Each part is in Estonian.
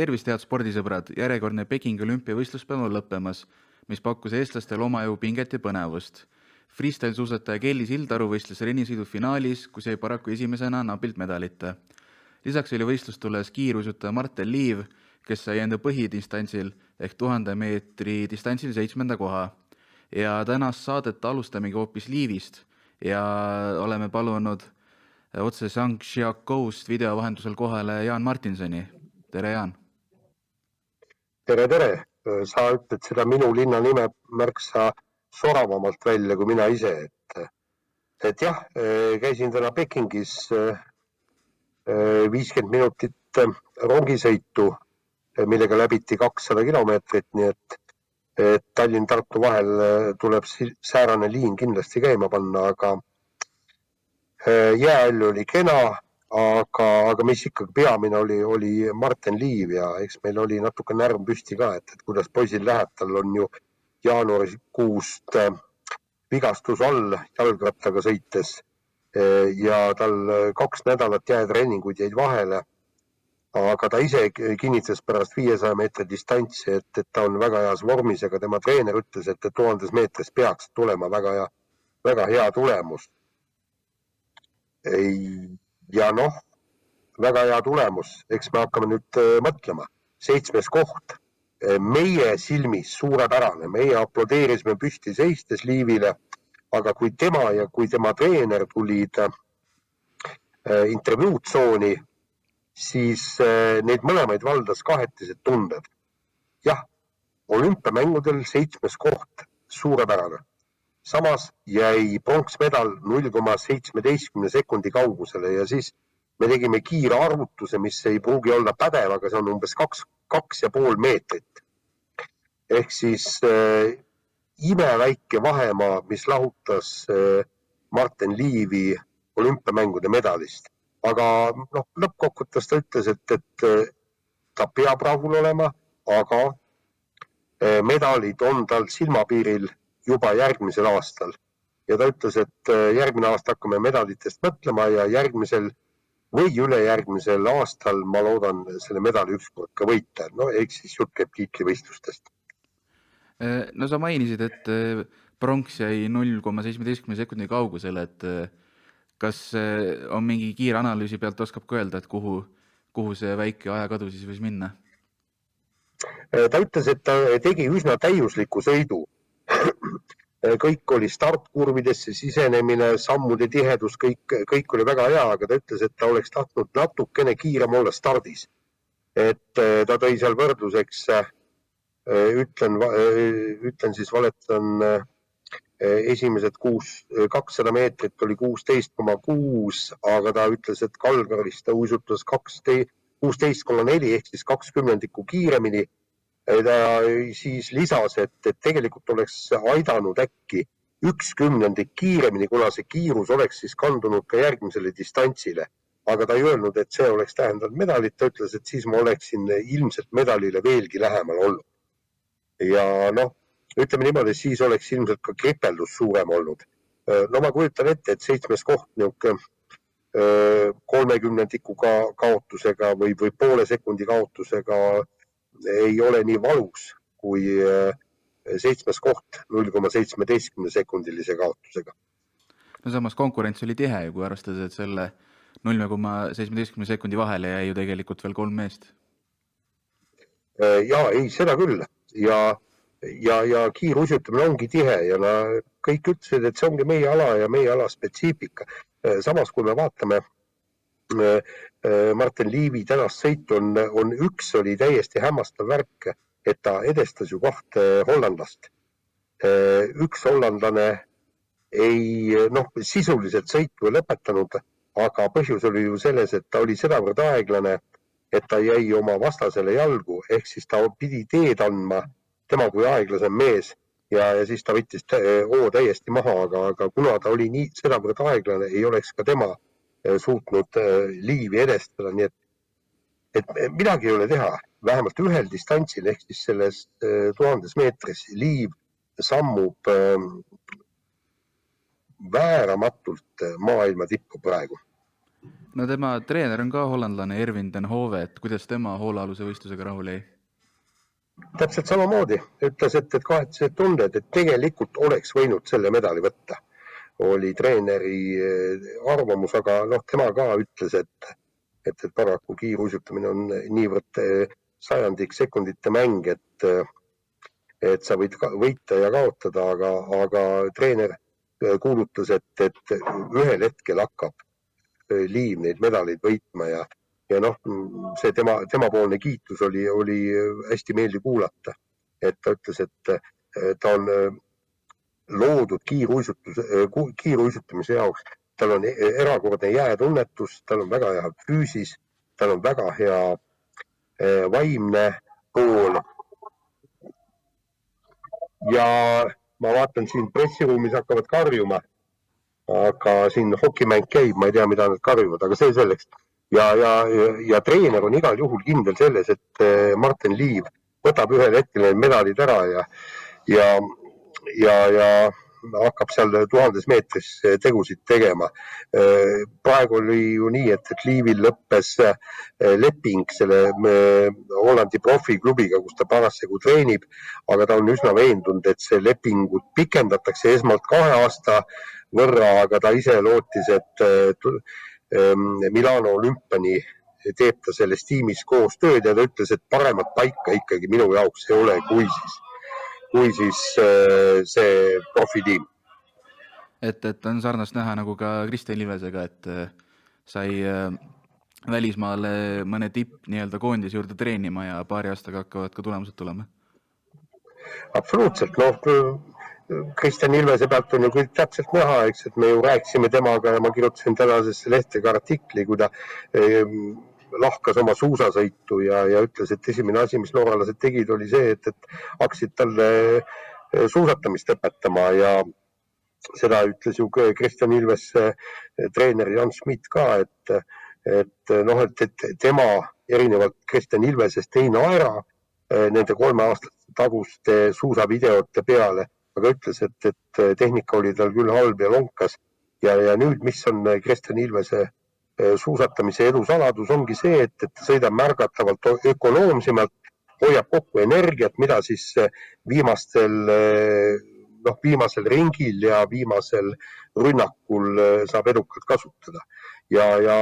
tervist, head spordisõbrad, järjekordne Pekingi olümpiavõistluspäev on lõppemas, mis pakkus eestlastele omajagu pinget ja põnevust. Freestyle suusataja Kelly Sildaru võistles rennisõidu finaalis, kus jäi paraku esimesena napilt medalita. lisaks oli võistlustules kiiruisutaja Martel Liiv, kes sai enda põhidistantsil ehk tuhande meetri distantsil seitsmenda koha. ja tänast saadet alustamegi hoopis Liivist ja oleme palunud otse Shangxiakoust video vahendusel kohale Jaan Martinsoni. tere, Jaan! Tere, tere! sa ütled seda minu linna nime märksa soravamalt välja kui mina ise, et, et jah, käisin täna Pekingis viiskümmend minutit rongisõitu, millega läbiti kakssada kilomeetrit, nii et, et Tallinn-Tartu vahel tuleb säärane liin kindlasti käima panna, aga jääall oli kena aga, aga mis ikkagi peamine oli, oli Martin Liiv ja eks meil oli natuke närv püsti ka, et, et kuidas poisil läheb, tal on ju jaanuarikuust äh, vigastus all jalgrattaga sõites äh, ja tal kaks nädalat jäätreeninguid jäid vahele. aga ta ise kinnitas pärast viiesaja meetri distantsi, et, et ta on väga heas vormis, aga tema treener ütles, et tuhandes meetris peaks tulema väga hea, väga hea tulemus. ei ja noh, väga hea tulemus, eks me hakkame nüüd äh, mõtlema, seitsmes koht. Äh, meie silmis suurepärane, meie aplodeerisime püsti seistes Liivile, aga kui tema ja kui tema treener tulid äh, intervjuutsooni, siis neid mõlemaid valdas kahetised tunded. jah, olümpiamängudel seitsmes koht, suurepärane. Samas jäi pronksmedal null koma seitsmeteistkümne sekundi kaugusele ja siis me tegime kiire arvutuse, mis ei pruugi olla pädev, aga see on umbes kaks, kaks ja pool meetrit. ehk siis äh, imeväike vahemaa, mis lahutas äh, Martin Liivi olümpiamängude medalist. aga noh, lõppkokkuvõttes ta ütles, et, et äh, ta peab rahul olema, aga medalid on tal silmapiiril juba järgmisel aastal ja ta ütles, et äh, järgmine aasta hakkame medalitest mõtlema ja järgmisel või ülejärgmisel aastal ma loodan selle medali ükskord ka võita, no ehk siis jutt käib tiitlivõistlustest. Äh, no sa mainisid, et äh, pronks jäi null koma seitsmeteistkümne sekundi kaugusele, et kas on mingi kiire analüüsi pealt, oskab ka öelda, et kuhu, kuhu see väike ajakadu siis võis minna? ta ütles, et ta tegi üsna täiusliku sõidu kõik oli startkurvidesse sisenemine, sammude tihedus, kõik, kõik oli väga hea, aga ta ütles, et ta oleks tahtnud natukene kiirem olla stardis. et äh, ta tõi seal võrdluseks, äh, ütlen, ütlen siis, valetan, esimesed kuus, kakssada meetrit oli kuusteist koma kuus, aga ta ütles, et Kalgaris ta uisutas kaksteist, kuusteist koma neli ehk siis kaks kümnendikku kiiremini ta siis lisas, et, tegelikult oleks aidanud äkki üks kümnendik kiiremini, kuna see kiirus oleks siis kandunud ka järgmisele distantsile. aga ta ei öelnud, et see oleks tähendanud medalit, ta ütles, et siis ma oleksin ilmselt medalile veelgi lähemal olnud. ja noh, ütleme niimoodi, siis oleks ilmselt ka kripeldus suurem olnud. no ma kujutan ette, et seitsmes koht niisugune kolmekümnendiku ka kaotusega või, või poole sekundi kaotusega ei ole nii valus kui äh, seitsmes koht null koma seitsmeteistkümne sekundilise kaotusega. no samas konkurents oli tihe ju, kui arvestada, et selle null koma seitsmeteistkümne sekundi vahele jäi ju tegelikult veel kolm meest. Äh, ja ei, seda küll ja, ja, ja kiiruisutamine ongi tihe ja no kõik ütlesid, et see ongi meie ala ja meie ala spetsiifika. Äh, samas, kui me vaatame Martin Liivi tänast sõitu on, on üks oli täiesti hämmastav värk, et ta edestas ju kahte hollandlast. Äh, üks hollandlane ei noh, sisuliselt sõitu ei lõpetanud, aga põhjus oli ju selles, et ta oli sedavõrd aeglane, et ta jäi oma vastasele jalgu, ehk siis ta pidi teed andma, tema kui aeglasem mees ja, ja siis ta võttis hoo täiesti maha, aga, aga kuna ta oli nii sedavõrd aeglane, ei oleks ka tema Äh, suutnud äh, liivi edestada, nii et, et midagi ei ole teha, vähemalt ühel distantsil ehk siis selles äh, tuhandes meetris liiv sammub ähm, vääramatult maailma tippu praegu. no tema treener on ka hollandlane Ervin den Hove, et kuidas tema hoolealuse võistlusega rahule jäi? täpselt samamoodi, ütles, et, et kahetsused tunded, et tegelikult oleks võinud selle medali võtta, oli treeneri eh, arvamus, aga noh, tema ka ütles, et, et, et paraku kiiruisutamine on niivõrd eh, sajandik sekundite mäng, et, et sa võid ka, võita ja kaotada, aga, aga treener eh, kuulutas, et, et ühel hetkel hakkab Liiv neid medaleid võitma ja ja noh, see tema, temapoolne kiitus oli, oli hästi meeldiv kuulata, et ta ütles, et ta on loodud kiiruisutuse, äh, kiiruisutamise jaoks, tal on erakordne jäätunnetus, tal on väga hea füüsis, tal on väga hea äh, vaimne pool. ja ma vaatan siin pressiruumis hakkavad karjuma, aga siin hokimäng käib, ma ei tea, mida nad karjuvad, aga see selleks. Ja, ja, ja treener on igal juhul kindel selles, et eh, Martin Liiv võtab ühel hetkel need medalid ära ja, ja, ja, ja hakkab seal tuhandes meetris tegusid tegema. Eh, praegu oli ju nii, et, et Liivil lõppes eh, leping selle Hollandi profiklubiga, kus ta parasjagu treenib, aga ta on üsna veendunud, et see lepingut pikendatakse esmalt kahe aasta võrra, aga ta ise lootis, et Ehm, Milano olümpiani teeb ta selles tiimis koostööd ja ta ütles, et paremat paika ikkagi minu jaoks ei ole, kui siis, kui siis äh, see profitiim. et, et on sarnast näha nagu ka Kristjan Ilvesega, et äh, sai äh, välismaale mõne tipp nii-öelda koondise juurde treenima ja paari aastaga hakkavad ka tulemused tulema. absoluutselt, noh Kristjan Ilvese pealt on ju kõik täpselt näha, eks, et me ju rääkisime temaga ja ma kirjutasin tänasesse lehte ka artikli, kui ta eh, lahkas oma suusasõitu ja, ja ütles, et esimene asi, mis norralased tegid, oli see, et, et hakkasid talle eh, suusatamist õpetama ja seda ütles ju Kristjan Ilves eh, treener Jan Schmidt ka, et, et noh, et, et tema erinevalt Kristjan Ilvesest ei naera eh, nende kolme aasta taguste suusavideote peale aga ütles, et, et tehnika oli tal küll halb ja lonkas. Ja, ja nüüd, mis on Kristjan Ilvese eh, suusatamise edu saladus, ongi see, et, et sõidab märgatavalt ökonoomsemalt, hoiab kokku energiat, mida siis eh, viimastel, eh, noh, viimasel ringil ja viimasel rünnakul saab edukalt kasutada. ja, ja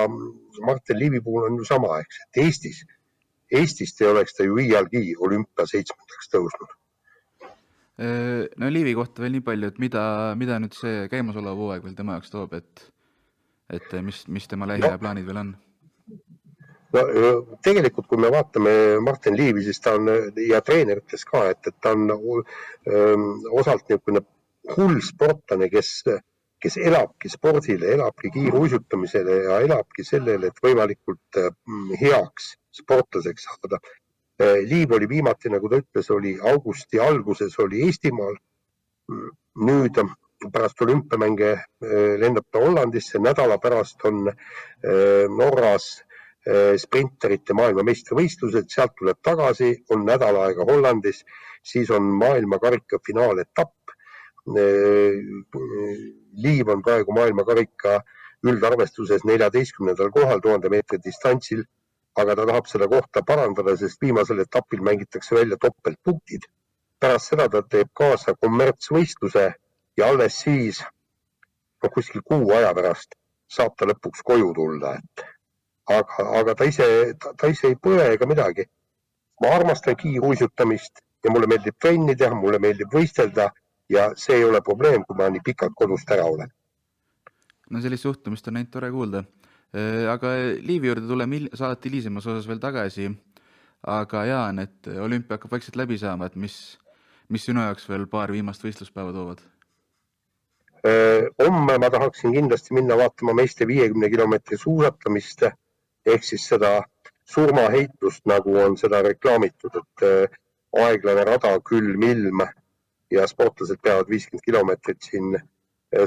Martin Liivi puhul on ju sama, eks, et Eestis, Eestist ei oleks ta ju iialgi olümpia seitsmendaks tõusnud Äh, no Liivi kohta veel nii palju, et mida, mida nüüd see käimasolev hooaeg veel tema jaoks toob, et, et mis, mis tema lähiajaplaanid no. veel on? no tegelikult, kui me vaatame Martin Liivi, siis ta on ja treener ütles ka, et, et ta on öö, ähm, osalt niisugune hull sportlane, kes, kes elabki spordile, elabki kiiruisutamisele ja elabki sellele, et võimalikult mm, heaks sportlaseks saada Eh, Liiv oli viimati, nagu ta ütles, oli augusti alguses oli Eestimaal. nüüd pärast olümpiamänge eh, lendab ta Hollandisse, nädala pärast on eh, Norras sprinterite maailmameistrivõistlused, sealt tuleb tagasi, on nädal aega Hollandis, siis on maailmakarika finaaletapp. Liiv on praegu maailmakarika üldarvestuses neljateistkümnendal kohal tuhande meetri distantsil aga ta tahab seda kohta parandada, sest viimasel etapil mängitakse välja topeltpunktid. pärast seda ta teeb kaasa kommertsvõistluse ja alles siis, no kuskil kuu aja pärast saab ta lõpuks koju tulla, et aga, aga ta ise, ta ise ei põe ega midagi. ma armastan kiiruisutamist ja mulle meeldib trenni teha, mulle meeldib võistelda ja see ei ole probleem, kui ma nii pikalt kodust ära olen. no sellist suhtumist on ainult tore kuulda Äh, aga Liivi juurde tuleme saate hilisemas osas veel tagasi. aga Jaan, et olümpia hakkab vaikselt läbi saama, et mis, mis sinu jaoks veel paar viimast võistluspäeva toovad? Homme ma tahaksin kindlasti minna vaatama meeste viiekümne kilomeetri suusatamist ehk siis seda surmaheitlust, nagu on seda reklaamitud, et aeglane rada, külm ilm ja sportlased peavad viiskümmend kilomeetrit siin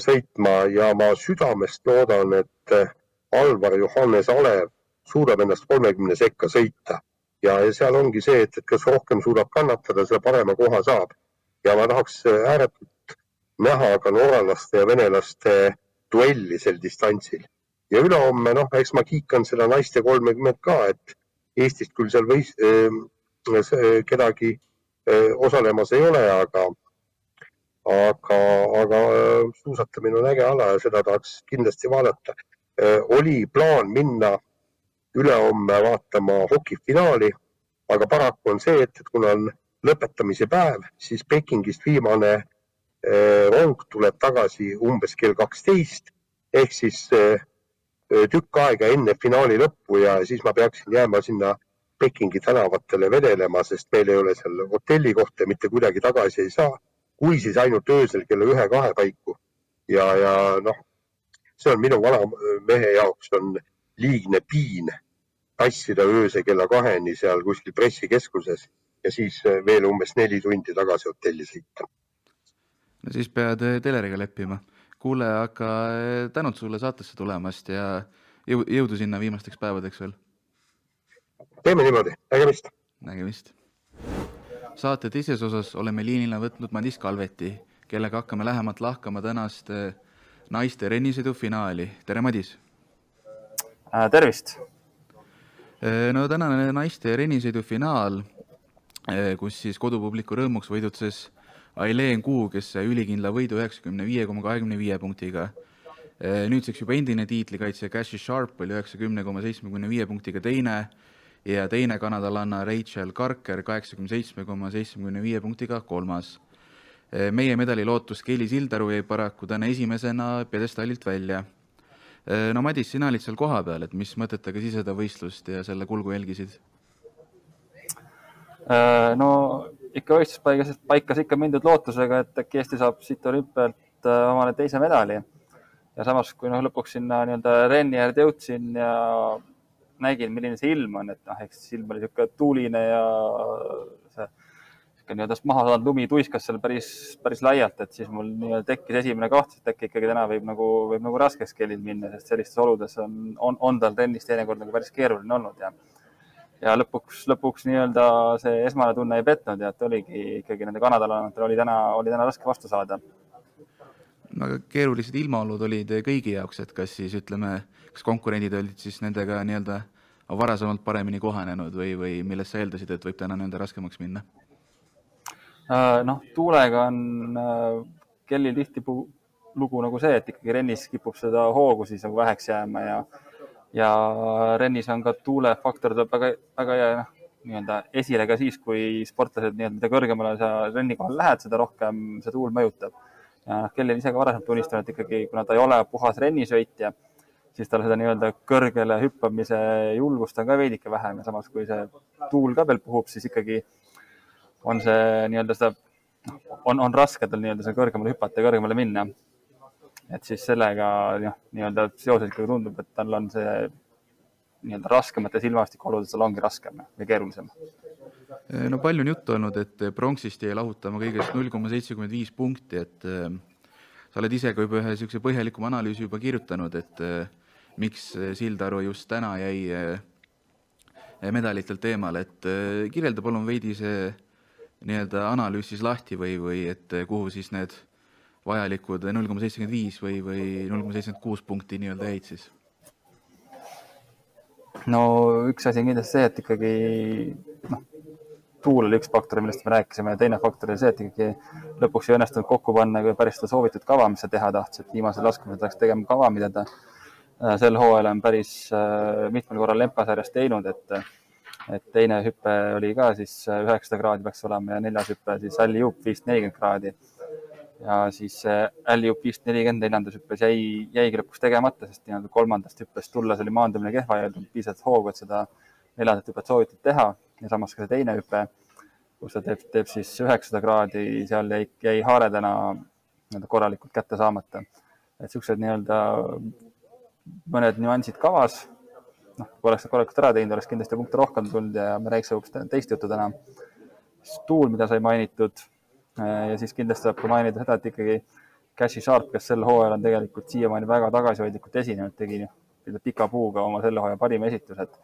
sõitma ja ma südamest loodan, et Alvar Johannes Alev suudab ennast kolmekümne sekka sõita ja, ja seal ongi see, et, et kes rohkem suudab kannatada, selle parema koha saab. ja ma tahaks ääretult näha ka norralaste ja venelaste duelli sel distantsil ja ülehomme, noh, eks ma kiikan seda naiste kolmekümmet ka, et Eestist küll seal võis äh, kedagi äh, osalemas ei ole, aga, aga, aga äh, suusatamine on äge ala ja seda tahaks kindlasti vaadata äh,. oli plaan minna ülehomme vaatama hokifinaali, aga paraku on see, et, kuna on lõpetamise päev, siis Pekingist viimane rong tuleb tagasi umbes kell kaksteist ehk siis äh, tükk aega enne finaali lõppu ja siis ma peaksin jääma sinna Pekingi tänavatele vedelema, sest meil ei ole seal hotellikohta, mitte kuidagi tagasi ei saa. kui siis ainult öösel kella ühe-kahe paiku ja, ja noh, see on minu vana mehe jaoks on liigne piin tassida ööse kella kaheni seal kuskil pressikeskuses ja siis veel umbes neli tundi tagasi hotelli sõita. No siis pead teleriga leppima kuule, aga eh, tänud sulle saatesse tulemast ja jõudu sinna viimasteks päevadeks veel. teeme niimoodi, nägemist. nägemist. saate teises osas oleme liinile võtnud Madis Kalveti, kellega hakkame lähemalt lahkama tänast eh, naiste rennisõidu finaali. tere, Madis äh,! tervist! Eh, no tänane naiste rennisõidu finaal, kus siis kodupubliku rõõmuks võidutses Aileen Kuu, kes sai ülikindla võidu üheksakümne viie koma kahekümne viie punktiga. Eh, nüüdseks juba endine tiitlikaitsja Cashy Sharp oli üheksakümne koma seitsmekümne viie punktiga teine ja teine kanadalanna Rachel Karker kaheksakümne seitsme koma seitsmekümne viie punktiga kolmas. Eh, meie medali lootus Kelly Sildaru jäi paraku täna esimesena pjedestallilt välja. Eh, no Madis, sina olid seal kohapeal, et mis mõtetega sa seda võistlust ja selle kulgu jälgisid? no ikka võistluspaigas, paikas ikka mindud lootusega, et äkki Eesti saab siit olümpialt äh, omale teise medali. ja samas, kui noh, lõpuks sinna nii-öelda renni äärde jõudsin ja nägin, milline see ilm on, et noh, eks ilm oli niisugune tuuline ja see nii-öelda maha saanud lumi tuiskas seal päris, päris laialt, et siis mul nii-öelda tekkis esimene kahtlus, et äkki ikkagi täna võib nagu, võib nagu raskeks kellil minna, sest sellistes oludes on, on, on tal trennis teinekord nagu päris keeruline olnud ja ja lõpuks, lõpuks nii-öelda see esmane tunne ei petnud ja et oligi ikkagi nende kanadalanetel oli täna, oli täna raske vastu saada. aga keerulised ilmaolud olid kõigi jaoks, et kas siis ütleme, kas konkurendid olid siis nendega nii-öelda varasemalt paremini kohanenud või, või millest sa eeldasid, et võib täna nii-öelda raskemaks minna? Äh, noh, tuulega on äh, Kellil tihtilugu nagu see, et ikkagi rennis kipub seda hoogu siis nagu väheks jääma ja ja rennis on ka tuulefaktor tuleb väga, väga noh, nii-öelda esile ka siis, kui sportlased nii-öelda, mida kõrgemale sa renni kohal lähed, seda rohkem see tuul mõjutab. ja noh, Kelly on ise ka varasemalt tunnistanud, ikkagi kuna ta ei ole puhas rennisõitja, siis tal seda nii-öelda kõrgele hüppamise julgust on ka veidike vähem ja samas, kui see tuul ka veel puhub, siis ikkagi on see nii-öelda seda, on, on raske tal nii-öelda seal kõrgemale hüpata ja kõrgemale minna et siis sellega jah, nii-öelda seoses ikkagi tundub, et tal on see nii-öelda raskemates ilmastikuoludes, tal ongi raskem või keerulisem. no palju on juttu olnud, et pronksist jäi lahutama kõigest null koma seitsekümmend viis punkti, et äh, sa oled ise ka juba ühe niisuguse põhjalikuma analüüsi juba kirjutanud, et äh, miks Sildaru just täna jäi äh, medalitelt eemale, et kirjelda palun veidi see nii-öelda analüüs siis lahti või, või et kuhu siis need vajalikud null koma seitsekümmend viis või, või null koma seitsekümmend kuus punkti nii-öelda jäid siis? no üks asi on kindlasti see, et ikkagi noh, tuul oli üks faktor, millest me rääkisime ja teine faktor oli see, et ikkagi lõpuks ei õnnestunud kokku panna päris seda soovitud kava, mis sa teha tahtsid. viimasel laskumisel läks tegema kava, mida ta äh, sel hooajal on päris äh, mitmel korral lempasarjas teinud, et et teine hüpe oli ka siis äh, üheksasada kraadi peaks olema ja neljas hüpe siis Alli Jupp viis nelikümmend kraadi ja siis Alley-up viis nelikümmend neljandas hüppes jäi, jäigi lõpuks tegemata, sest nii-öelda kolmandast hüppest tulles oli maandumine kehva ja ei olnud piisavalt hoogu, et seda neljandat hüpet soovitud teha ja samas ka see teine hüpe, kus ta teeb, teeb siis üheksasada kraadi, seal jäi, jäi haare täna nii-öelda korralikult kätte saamata. et siuksed nii-öelda mõned nüansid kavas, noh, kui oleks korralikult ära teinud, oleks kindlasti punkte rohkem tulnud ja me räägiks hoopis teist juttu täna. tuul, mida sai mainitud ja siis kindlasti tuleb ka mainida seda, et ikkagi Cashi Sharp, kes sel hooajal on tegelikult siiamaani väga tagasihoidlikult esinenud, tegi pika puuga oma selle hooaja parima esituse, et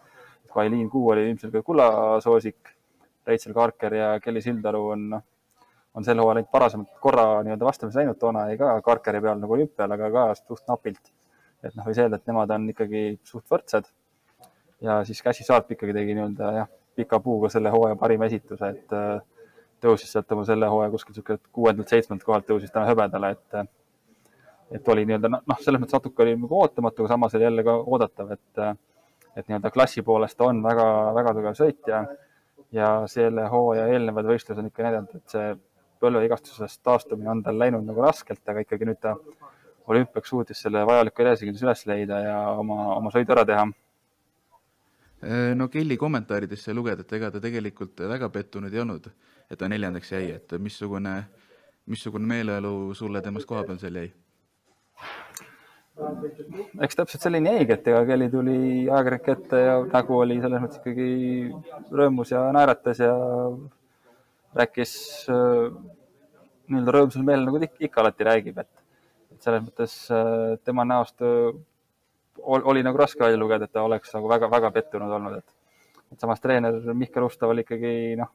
kui Aileen Kuu oli ilmselt ka kullasoosik, Rachel Karker ja Kelly Sildaru on, noh, on sel hooajal ainult varasemalt korra nii-öelda vastamisi läinud, toona jäi ka Karkeri peal nagu olümpial, aga ka suht napilt. et noh, võis öelda, et nemad on ikkagi suht võrdsed. ja siis Cassie Sharp ikkagi tegi nii-öelda jah, pika puuga selle hooaja parima esituse, et äh, tõusis sealt oma selle hooaja kuskilt sihuke kuuendalt-seitsmendalt kohalt tõusis täna hõbedale, et et oli nii-öelda noh, selles mõttes natuke oli nagu ootamatu, aga samas oli jälle ka oodatav, et et nii-öelda klassi poolest on väga-väga tugev sõitja ja selle hooaja eelnevad võistlused on ikka näidanud, et see põlvevigastusest taastumine on tal läinud nagu raskelt, aga ikkagi nüüd ta olümpiaks suutis selle vajaliku enesekindluse üles leida ja oma, oma sõidu ära teha. no Kelly kommentaaridest sai lugeda, et ega ta tegelikult väga pettunud ei olnud, et ta neljandaks jäi, et missugune, missugune meeleolu sulle temast koha peal seal jäi? eks täpselt selline jäigi, et ega Kelly tuli ajakirjanik ette ja nägu oli selles mõttes ikkagi rõõmus ja naeratas ja rääkis äh, nii-öelda rõõmsal meelel, nagu ta ikka alati räägib, et, et selles mõttes äh, tema näost äh, oli nagu raske välja lugeda, et ta oleks nagu väga-väga pettunud olnud, et, et samas treener Mihkel Ustav oli ikkagi noh,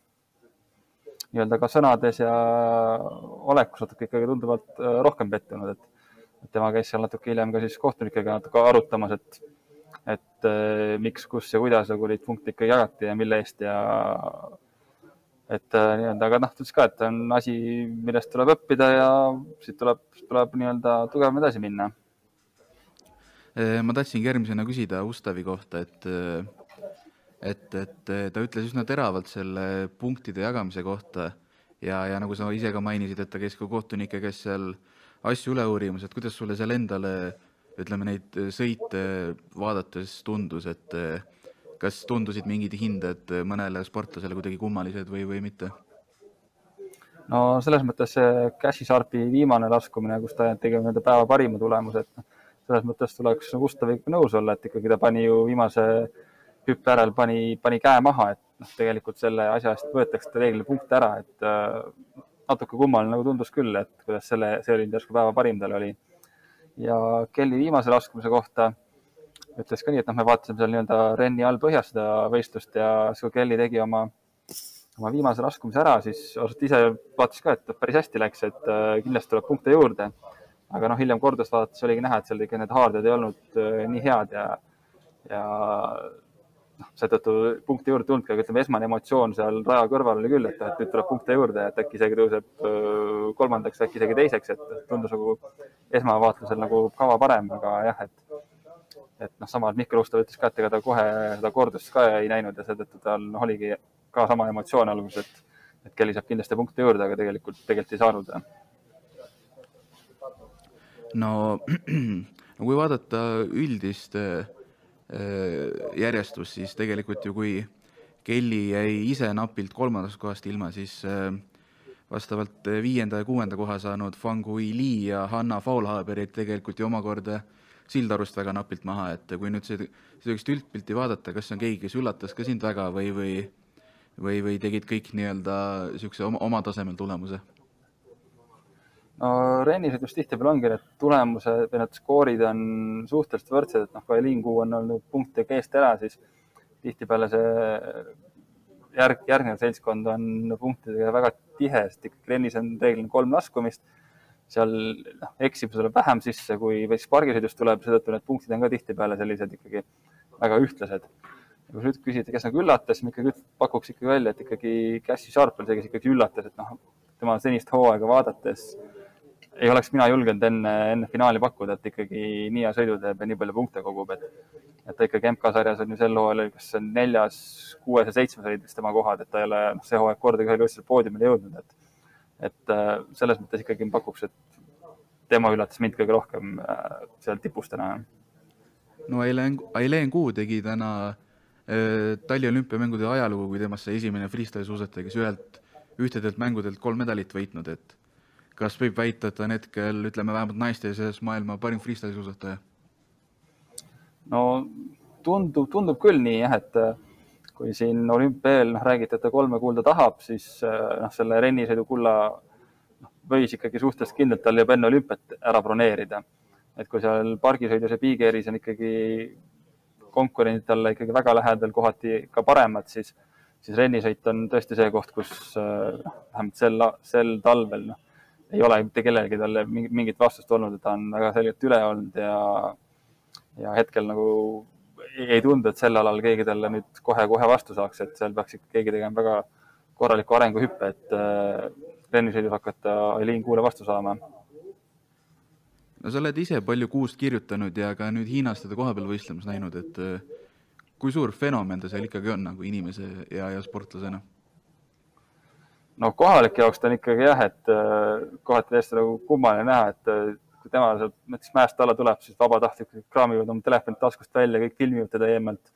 nii-öelda ka sõnades ja olekus natuke ikkagi tunduvalt rohkem pettunud, et tema käis seal natuke hiljem ka siis kohtunikega natuke arutamas, et, et äh, miks, kus ja kuidas nagu neid punkte ikka jagati ja mille eest ja et äh, nii-öelda, aga noh, ta ütles ka, et on asi, millest tuleb õppida ja siit tuleb, tuleb nii-öelda tugevam edasi minna. Äh, ma tahtsingi järgmisena küsida Ustavi kohta, et et, et ta ütles üsna teravalt selle punktide jagamise kohta ja, ja nagu sa ise ka mainisid, et ta käis ka kohtunike käes seal asju üle uurimas, et kuidas sulle seal endale, ütleme neid sõite vaadates tundus, et kas tundusid mingid hinded mõnele sportlasele kuidagi kummalised või, või mitte? no selles mõttes see Cashy Sharpi viimane laskumine, kus ta tegi nii-öelda päeva parima tulemuse, et noh, selles mõttes tuleks Gustaviga nõus olla, et ikkagi ta pani ju viimase hüppe järel pani, pani käe maha, et noh, tegelikult selle asja eest võetakse reeglina punkte ära, et natuke kummaline nagu tundus küll, et kuidas selle, see oli järsku päeva parim tal oli. ja Kelly viimase laskumise kohta ütles ka nii, et noh, me vaatasime seal nii-öelda Renni all põhjas seda võistlust ja siis kui Kelly tegi oma, oma viimase laskumise ära, siis ausalt ise vaatas ka, et päris hästi läks, et äh, kindlasti tuleb punkte juurde. aga noh, hiljem kordust vaadates oligi näha, et seal ikka need haarded ei olnud äh, nii head ja, ja noh, seetõttu punkte juurde tulnudki, aga ütleme, esmane emotsioon seal raja kõrval oli küll, et, et nüüd tuleb punkte juurde, et äkki isegi tõuseb kolmandaks, äkki isegi teiseks, et tundus nagu esmavaatlusel nagu kava parem, aga jah, et, et noh, samas Mihkel Ustav ütles ka, et ega ta kohe seda kordust ka ei näinud ja seetõttu tal noh, oligi ka sama emotsioon alguses, et, et Kelly saab kindlasti punkte juurde, aga tegelikult, tegelikult ei saanud. no, no kui vaadata üldist äh, järjestus, siis tegelikult ju kui Kelly jäi ise napilt kolmandast kohast ilma, siis äh, vastavalt viienda ja kuuenda koha saanud Fangui Li ja Hanna Faulhaber jäid tegelikult ju omakorda Sildarust väga napilt maha, et kui nüüd seda, sellist üldpilti vaadata, kas on keegi, kes üllatas ka sind väga või, või või, või tegid kõik nii-öelda niisuguse oma, oma tasemel tulemuse? No rennisõidus tihtipeale ongi need tulemused või need skoorid on suhteliselt võrdsed, et noh, kui Eliin Kuu on olnud punktidega eest ära, siis tihtipeale see järg, järgnev seltskond on punktidega väga tihe, sest ikkagi rennis on reeglina kolm laskumist. seal noh, eksimusi tuleb vähem sisse, kui siis pargisõidus tuleb, seetõttu need punktid on ka tihtipeale sellised ikkagi väga ühtlased. ja kui nüüd küsid, kes nagu üllatas, ma ikkagi pakuks ikkagi välja, et ikkagi Cassie Sharp on see, kes ikkagi üllatas, et noh, tema senist hooaega vaadates ei oleks mina julgenud enne, enne finaali pakkuda, et ikkagi nii hea sõidu teeb ja nii palju punkte kogub, et et ta ikkagi MK-sarjas on ju sel hooajal, kas see on neljas, kuues ja seitsmes olid vist tema kohad, et ta ei ole noh, see hooaeg kordagi ühel võistlusel poodiumile jõudnud, et et äh, selles mõttes ikkagi pakuks, et tema üllatas mind kõige rohkem äh, seal tipus täna. no Aileen, Aileen Kuu tegi täna äh, Tallinna olümpiamängude ajalugu, kui temast sai esimene freestyle suusataja, kes ühelt, ühtedelt mängudelt kolm medalit võitnud, et kas võib väita, et ta on hetkel, ütleme vähemalt naiste seas maailma parim freestyle suusataja? no tundub, tundub küll nii jah, et äh, kui siin olümpia eel noh, räägiti, et ta kolme kulda tahab, siis äh, noh, selle rennisõidu kulla noh, võis ikkagi suhteliselt kindlalt tal juba enne olümpiat ära broneerida. et kui seal pargisõidus ja big air'is on ikkagi konkurendid talle ikkagi väga lähedal, kohati ka paremad, siis, siis rennisõit on tõesti see koht, kus äh, vähemalt sel, sel talvel noh ei ole mitte kellelgi talle mingit vastust olnud, et ta on väga selgelt üle olnud ja, ja hetkel nagu ei tundu, et sel alal keegi talle nüüd kohe-kohe vastu saaks, et seal peaks ikka keegi tegema väga korraliku arenguhüppe, et äh, rennisõidus hakata Eileen Kuule vastu saama. no sa oled ise palju kuust kirjutanud ja ka nüüd Hiinas teda kohapeal võistlemas näinud, et äh, kui suur fenomen ta seal ikkagi on nagu inimese ja, ja sportlasena? No kohalike jaoks ta on ikkagi jah, et äh, kohati täiesti nagu kummaline näha, et kui tema sealt näiteks mäest alla tuleb, siis vabatahtlikud kraamivad oma telefonid taskust välja, kõik filmivad teda eemalt.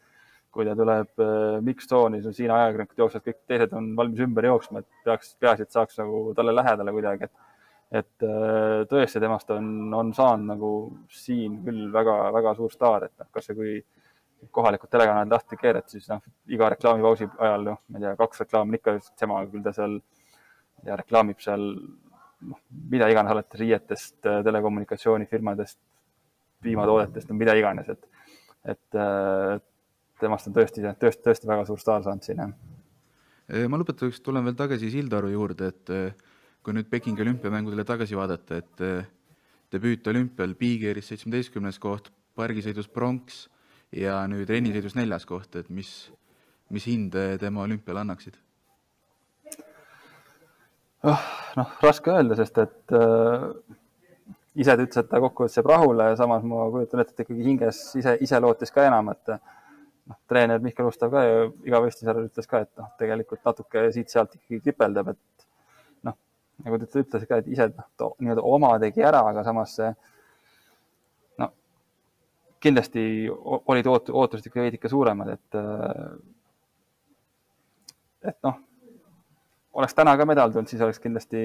kui ta tuleb äh, mix-tsooni, siis on siin ajakirjanikud jooksevad, kõik teised on valmis ümber jooksma, et peaks, peaasi, et saaks nagu talle lähedale kuidagi, et et äh, tõesti temast on, on saanud nagu siin küll väga-väga suur staar, et noh, kasvõi kui kohalikud telekanalid lahti keerad, siis noh, iga reklaamipausi ajal, noh, ma ei tea, kaks reklaami on ikka tema, küll ta seal ja reklaamib seal noh, mida iganes, alates riietest, telekommunikatsioonifirmadest, piimatoodetest, no mida iganes, et, et temast on tõesti, tõesti, tõesti väga suur staar saanud siin, jah. Ma lõpetuseks tulen veel tagasi Sildaru juurde, et kui nüüd Pekingi olümpiamängudele tagasi vaadata, et debüüt olümpial Bigeiris seitsmeteistkümnes koht, pargisõidus pronks ja nüüd rennisõidus neljas koht, et mis, mis hinde tema olümpiale annaksid? oh, noh, raske öelda, sest et äh, ise ta ütles, et ta kokkuvõttes jääb rahule ja samas ma kujutan ette, et ikkagi hinges ise, ise lootis ka enam, et noh, treener Mihkel Ustav ka ju iga võistluse järel ütles ka, et noh, tegelikult natuke siit-sealt ikkagi kripeldab, et noh, nagu ta ütles ka, et ise noh, nii-öelda oma tegi ära, aga samas see no kindlasti olid oot-, ootused ikka veidike suuremad, et et noh, oleks täna ka medal tulnud, siis oleks kindlasti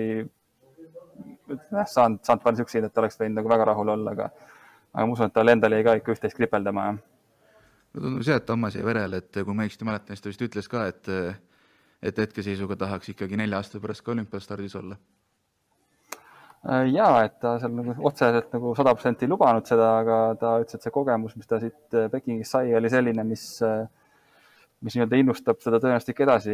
jah, saanud, saanud palju siukseid, et oleks võinud nagu väga rahul olla, aga, aga ma usun, et tal endal jäi ka ikka üht-teist kripeldama. no tundub see, et hammas jäi verele, et kui ma õigesti mäletan, siis ta vist ütles ka, et, et hetkeseisuga tahaks ikkagi nelja aasta pärast ka olümpiastardis olla. Ja et ta seal nagu otseselt nagu sada protsenti ei lubanud seda, aga ta ütles, et see kogemus, mis ta siit Pekingist sai, oli selline, mis äh, mis nii-öelda innustab seda tõenäoliselt ikka edasi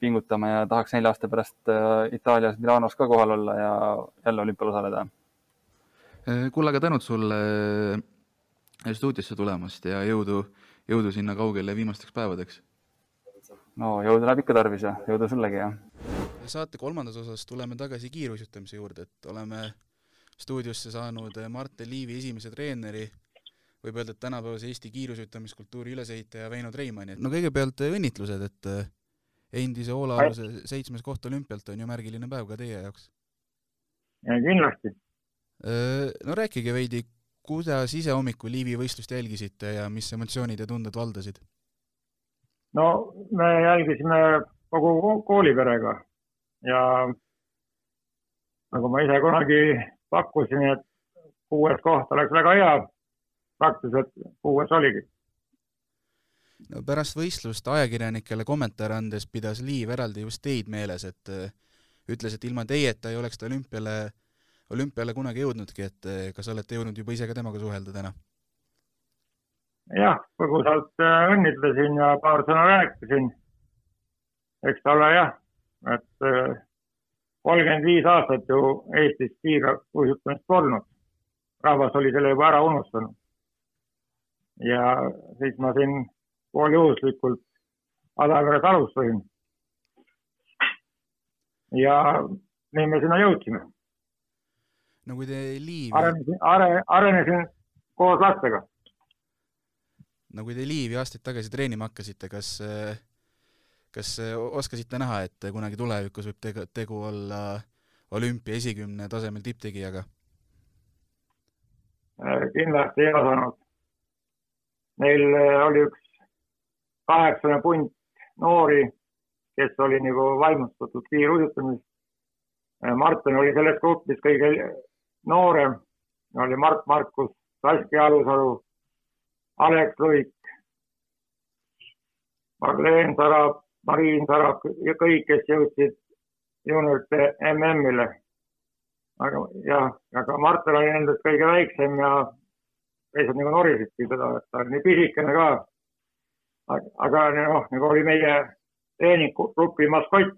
pingutama ja tahaks nelja aasta pärast äh, Itaalias Milanos ka kohal olla ja jälle olümpial osaleda. Äh, kuule, aga tänud sulle äh, stuudiosse tulemast ja jõudu, jõudu sinna kaugele viimasteks päevadeks. no jõudu läheb ikka tarvis ja jõudu sullegi ja. Saate kolmandas osas tuleme tagasi kiiruisutamise juurde, et oleme stuudiosse saanud Martin Liivi esimese treeneri võib öelda, et tänapäevase Eesti kiirusütamiskultuuri ülesehitaja Veino Treimani, et no kõigepealt äh, õnnitlused, et äh, endise Oola-aluse seitsmes koht olümpialt on ju märgiline päev ka teie jaoks. kindlasti. Äh, no rääkige veidi, kuidas ise hommikul Liivi võistlust jälgisite ja mis emotsioonid ja tunded valdasid? no me jälgisime kogu kooliperega ja nagu ma ise kunagi pakkusin, et kuues koht oleks väga hea praktiliselt kuues oligi. no pärast võistlust ajakirjanikele kommentaare andes pidas Liiv eraldi just teid meeles, et äh, ütles, et ilma teieta ei oleks ta olümpiale, olümpiale kunagi jõudnudki, et äh, kas olete jõudnud juba ise ka temaga suhelda täna? jah, põgusalt äh, õnnitlesin ja paar sõna rääkisin. eks ta ole jah, et kolmkümmend viis aastat ju Eestis kiirustamist polnud. rahvas oli selle juba ära unustanud ja siis ma siin pooljuhuslikult Adaveres alustasin. ja nii me sinna jõudsime. no kui te liivi. arenesin, are-, arenesin koos lastega. no kui te liivi aastaid tagasi treenima hakkasite, kas, kas oskasite näha, et kunagi tulevikus võib tegu, tegu olla olümpia esikümne tasemel tipptegijaga? kindlasti ei osanud meil äh, oli üks kaheksane punt noori, kes oli nagu vaimustatud kiiruisutamist. Äh, Martin oli selles grupis kõige noorem, oli Mart Markus, Saskia Alusalu, Alex Luik, Marleen Sarap, Mariin Sarap ja kõik, kes jõudsid juuniorite MM-ile. aga jah, aga Martin oli nendest kõige väiksem ja teised nagu norisidki teda, et ta on nii pisikene ka. aga noh, nagu oli meie treeninggrupi maskott,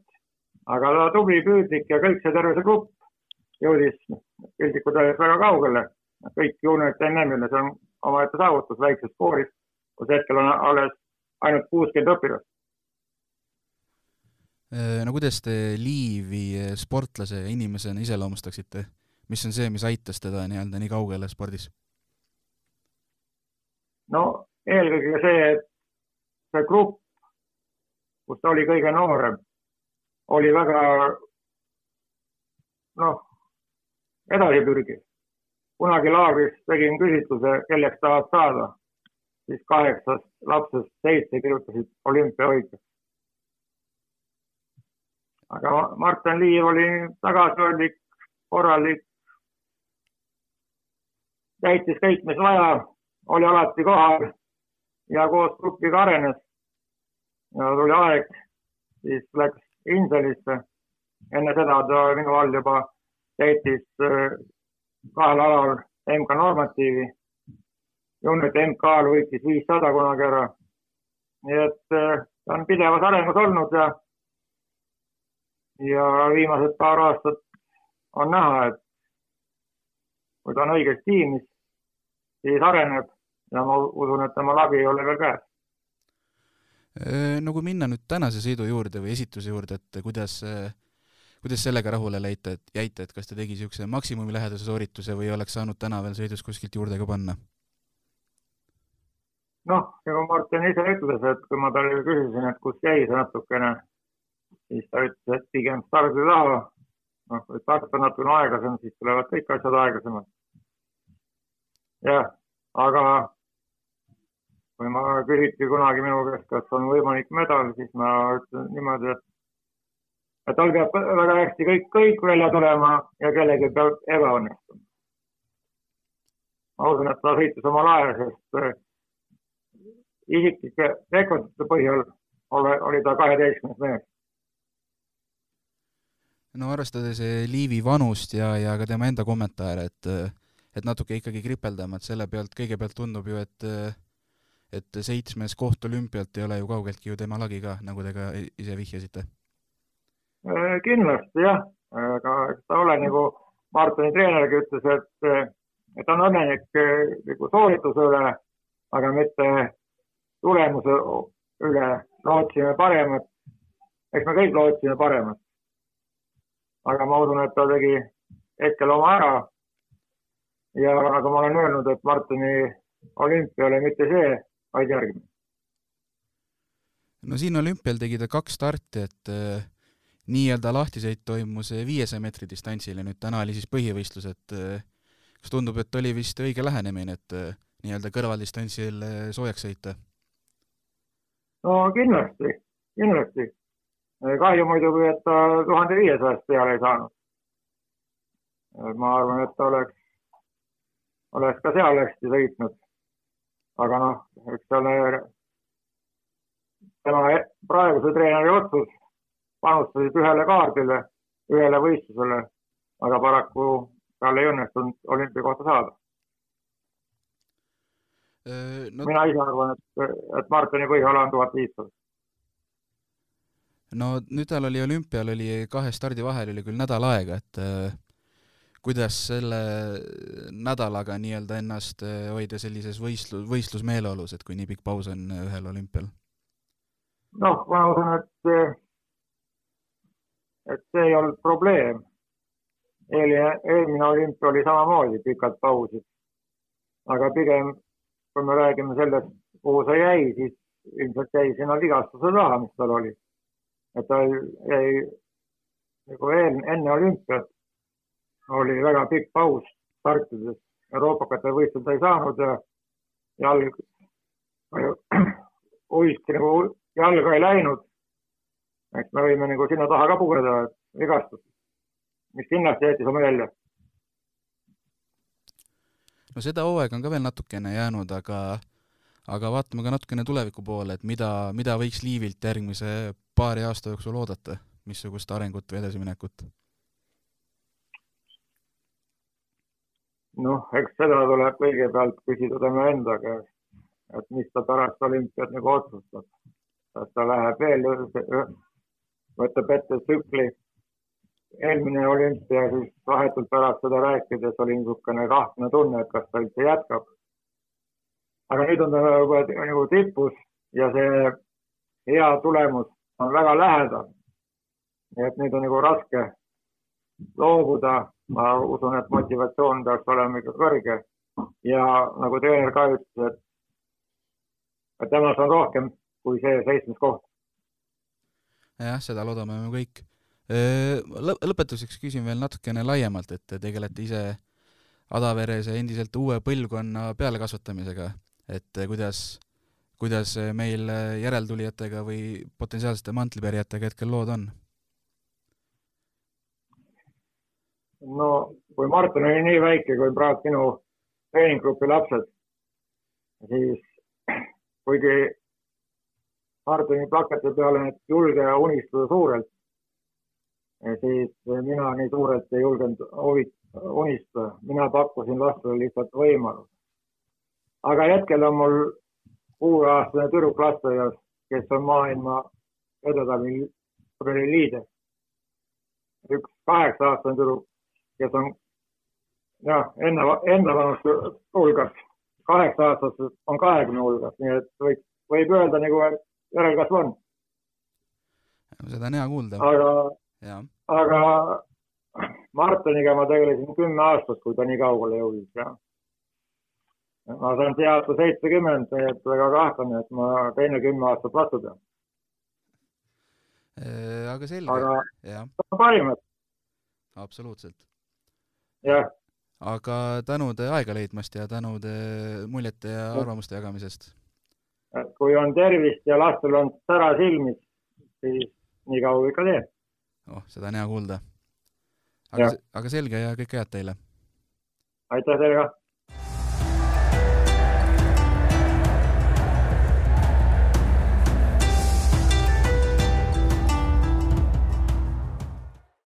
aga ta tubli, püüdlik ja kõik see terve see grupp jõudis piltlikult öeldes väga kaugele. kõik juuniorid NM-ile, see on omaette saavutus väikses koolis, kus hetkel on alles ainult kuuskümmend õpilast. Äh, no kuidas te Liivi sportlase ja inimesena iseloomustaksite, mis on see, mis aitas teda nii-öelda nii kaugele spordis? no eelkõige see, et see grupp, kus ta oli kõige noorem, oli väga noh, edasipürgiv. kunagi laagris tegin küsitluse, kelleks tahad saada, siis kaheksast lapsest seitse kirjutasid olümpiavõitjaks. Aga Martin Liiv oli tagasihoidlik, korralik, täitis kõik, mis vaja, oli alati kohal ja koos grupiga arenes. ja tuli aeg, siis läks Inselisse. enne seda ta minu all juba täitis äh, kahel alal MK normatiivi. juunite MK-l võitis viissada kunagi ära. nii et äh, ta on pidevas arengus olnud ja, ja viimased paar aastat on näha, et kui ta on õiges tiimis, siis areneb ja ma usun, et tema läbi ei ole veel käes. Äh, no kui minna nüüd tänase sõidu juurde või esitluse juurde, et kuidas äh kuidas sellega rahule leite, et jäite, et kas ta tegi niisuguse maksimumilähedase soorituse või oleks saanud täna veel sõidus kuskilt juurde ka panna? noh, nagu Martin ise ütles, et kui ma talle küsisin, et kus jäi see natukene, siis ta ütles, et pigem stardi taha. noh, kui start on natukene aeglasem, siis tulevad kõik asjad aeglasemad. jah, aga kui ma küsiti kunagi minu käest, kas on võimalik medal, siis ma ütlen niimoodi, et et tal peab väga hästi kõik, kõik välja tulema ja kellelgi peab ebaõnnestuma. ma usun, et ta sõitis oma lae, sest äh, isiklike rekordite põhjal ole, oli ta kaheteistkümnes mees. No arvestades äh, Liivi vanust ja, ja ka tema enda kommentaare, et äh, et natuke ikkagi kripeldama, et selle pealt kõigepealt tundub ju, et et seitsmes koht olümpialt ei ole ju kaugeltki ju tema lagi ka, nagu te ka ise vihjasite Äh, kindlasti jah, aga ta ole nagu Martini treenergi ütles, et, et ta on õnnelik nagu soorituse üle, aga mitte tulemuse üle. lootsime paremat. eks me kõik lootsime paremat. Aga ma usun, et ta tegi hetkel oma ära. ja nagu ma olen öelnud, et Martini olümpia oli mitte see, vaid järgmine. no siin olümpial tegi ta kaks starti, et äh nii-öelda lahtisõit toimus viiesaja meetri distantsil ja nüüd täna oli siis põhivõistlus, et eh, kas tundub, et oli vist õige lähenemine, et eh, nii-öelda kõrvaldistantsil eh, soojaks sõita? no kindlasti, kindlasti. Kahju muidugi, et ta tuhande viiesajast peale ei saanud. ma arvan, et ta oleks, oleks ka seal hästi sõitnud. aga noh, eks see ole tema praeguse treeneri otsus panustasid ühele kaardile, ühele võistlusele, aga paraku tal ei õnnestunud olümpiakohta saada no,. mina ise arvan, et, et Martini põhiala on tuhat viissada. No nüüd tal oli olümpial oli kahe stardi vahel oli küll nädal aega, et äh, kuidas selle nädalaga nii-öelda ennast hoida sellises võistlus, võistlusmeeleolus, et kui nii pikk paus on ühel olümpial? noh, ma usun, et et see ei olnud probleem. eelmine, eelmine olümpia oli samamoodi pikad pausid. aga pigem, kui me räägime sellest, kuhu see jäi, siis ilmselt jäi sinna vigastuse taha, mis tal oli. Et ta jäi nagu enne, enne olümpiat oli väga pikk paus startides. Euroopakate võistluda ei saanud ja jalg, uiski nagu jalga ei läinud eks me võime nagu sinna taha ka pugeda, et vigastus, mis kindlasti jättis oma jälje. no seda hooaega on ka veel natukene jäänud, aga, aga vaatame ka natukene tuleviku poole, et mida, mida võiks Liivilt järgmise paari aasta jooksul oodata, missugust arengut või edasiminekut? noh, eks seda tuleb kõigepealt küsida tema enda käest, et mis ta pärast olümpiat nagu otsustab. kas ta läheb veel võtab ette tsükli. eelmine olümpia, siis vahetult pärast seda rääkides oli niisugune kahtlane tunne, et kas ta üldse jätkab. aga nüüd on ta juba nagu tipus ja see hea tulemus on väga lähedal. nii et nüüd on nagu raske loobuda, ma usun, et motivatsioon peaks olema ikka kõrge ja nagu treener ka ütles, et, et temas on rohkem kui see seitsmes koht. jah, seda loodame me kõik. Lõpetuseks küsin veel natukene laiemalt, et te tegelete ise Adaveres endiselt uue põlvkonna pealekasvatamisega, et kuidas, kuidas meil järeltulijatega või potentsiaalsete mantlipärjatega hetkel lood on? no kui Martin oli nii väike kui praegu minu treeninggrupi lapsed, siis kuigi Martini plakati peal on, et julge unistada suurelt, siis mina nii suurelt ei julgenud unistada, mina pakkusin lastele lihtsalt võimalust. aga hetkel on mul kuueaastane tüdruk lasteaias, kes on maailma edetabeli liider. üks kaheksa-aastane tüdruk, kes on jah, enne, enda vanuste hulgas, kaheksa aastased on kahekümne hulgas, nii et võib, võib öelda nagu, et järelkasv on. seda on hea kuulda. aga, aga Martiniga ma tegelesin kümme aastat, kui ta nii kaugele jõudis ja ma saan see aasta seitsekümmend, nii et väga kahtlane, et ma teine kümme aastat vastu pean. Äh, aga selge. aga parimad. absoluutselt. jah aga tänud aega leidmast ja tänud muljete ja arvamuste jagamisest. kui on tervist ja lastel on sära silmis, siis nii kaua ikka teeb. oh, seda on hea kuulda. aga, aga selge ja kõike head teile! aitäh teile ka!